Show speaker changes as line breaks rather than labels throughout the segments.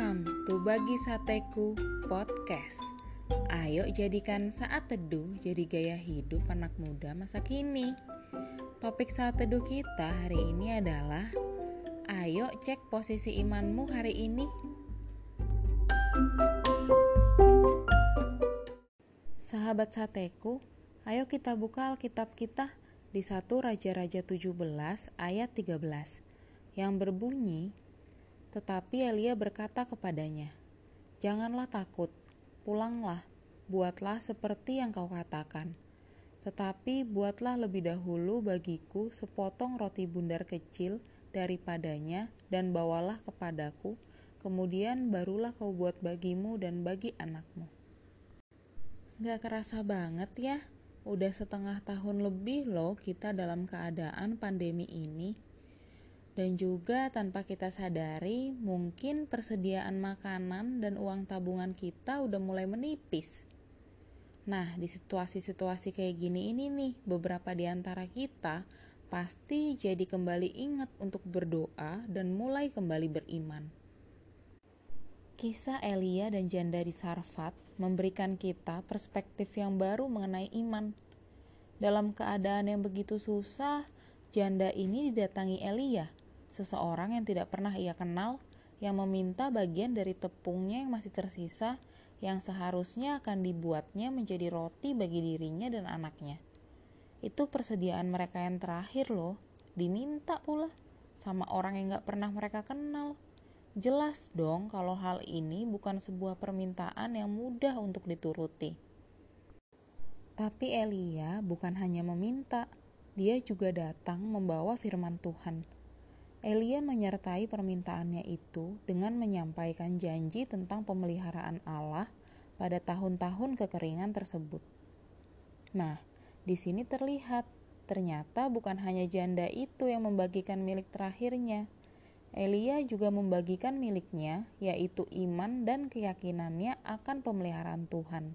Bagi Sateku Podcast. Ayo jadikan saat teduh jadi gaya hidup anak muda masa kini. Topik saat teduh kita hari ini adalah Ayo cek posisi imanmu hari ini. Sahabat Sateku, ayo kita buka Alkitab kita di 1 Raja-Raja 17 ayat 13 yang berbunyi, Tetapi Elia berkata kepadanya, Janganlah takut, pulanglah, buatlah seperti yang kau katakan. Tetapi buatlah lebih dahulu bagiku sepotong roti bundar kecil daripadanya dan bawalah kepadaku, kemudian barulah kau buat bagimu dan bagi anakmu. Gak kerasa banget ya, udah setengah tahun lebih loh kita dalam keadaan pandemi ini dan juga tanpa kita sadari, mungkin persediaan makanan dan uang tabungan kita udah mulai menipis. Nah, di situasi-situasi kayak gini ini nih, beberapa di antara kita pasti jadi kembali ingat untuk berdoa dan mulai kembali beriman. Kisah Elia dan janda di Sarfat memberikan kita perspektif yang baru mengenai iman. Dalam keadaan yang begitu susah, janda ini didatangi Elia seseorang yang tidak pernah ia kenal yang meminta bagian dari tepungnya yang masih tersisa yang seharusnya akan dibuatnya menjadi roti bagi dirinya dan anaknya. Itu persediaan mereka yang terakhir loh, diminta pula sama orang yang gak pernah mereka kenal. Jelas dong kalau hal ini bukan sebuah permintaan yang mudah untuk dituruti. Tapi Elia bukan hanya meminta, dia juga datang membawa firman Tuhan Elia menyertai permintaannya itu dengan menyampaikan janji tentang pemeliharaan Allah pada tahun-tahun kekeringan tersebut. Nah, di sini terlihat ternyata bukan hanya janda itu yang membagikan milik terakhirnya. Elia juga membagikan miliknya, yaitu iman dan keyakinannya akan pemeliharaan Tuhan.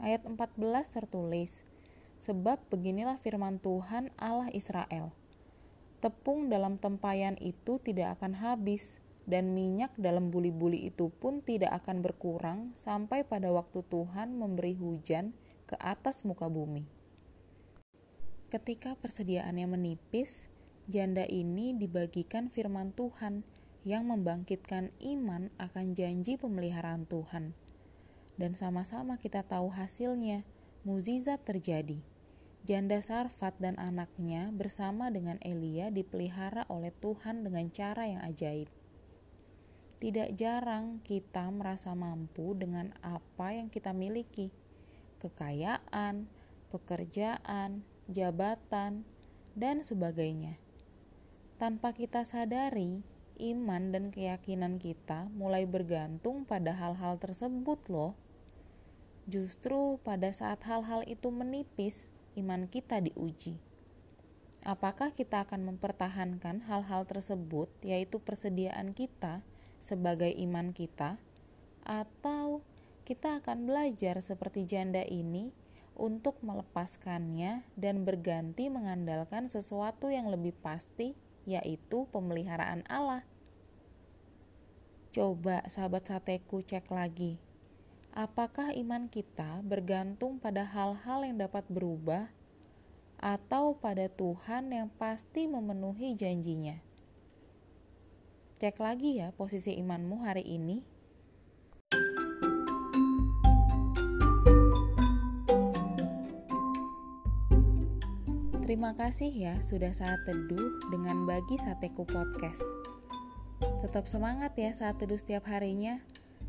Ayat 14 tertulis, Sebab beginilah firman Tuhan Allah Israel, tepung dalam tempayan itu tidak akan habis, dan minyak dalam buli-buli itu pun tidak akan berkurang sampai pada waktu Tuhan memberi hujan ke atas muka bumi. Ketika persediaannya menipis, janda ini dibagikan firman Tuhan yang membangkitkan iman akan janji pemeliharaan Tuhan. Dan sama-sama kita tahu hasilnya, mukjizat terjadi Janda Sarfat dan anaknya bersama dengan Elia dipelihara oleh Tuhan dengan cara yang ajaib. Tidak jarang kita merasa mampu dengan apa yang kita miliki, kekayaan, pekerjaan, jabatan, dan sebagainya. Tanpa kita sadari, iman dan keyakinan kita mulai bergantung pada hal-hal tersebut, loh. Justru pada saat hal-hal itu menipis, iman kita diuji. Apakah kita akan mempertahankan hal-hal tersebut, yaitu persediaan kita sebagai iman kita, atau kita akan belajar seperti janda ini untuk melepaskannya dan berganti mengandalkan sesuatu yang lebih pasti, yaitu pemeliharaan Allah? Coba sahabat sateku cek lagi apakah iman kita bergantung pada hal-hal yang dapat berubah atau pada Tuhan yang pasti memenuhi janjinya. Cek lagi ya posisi imanmu hari ini. Terima kasih ya sudah saat teduh dengan bagi Sateku Podcast. Tetap semangat ya saat teduh setiap harinya.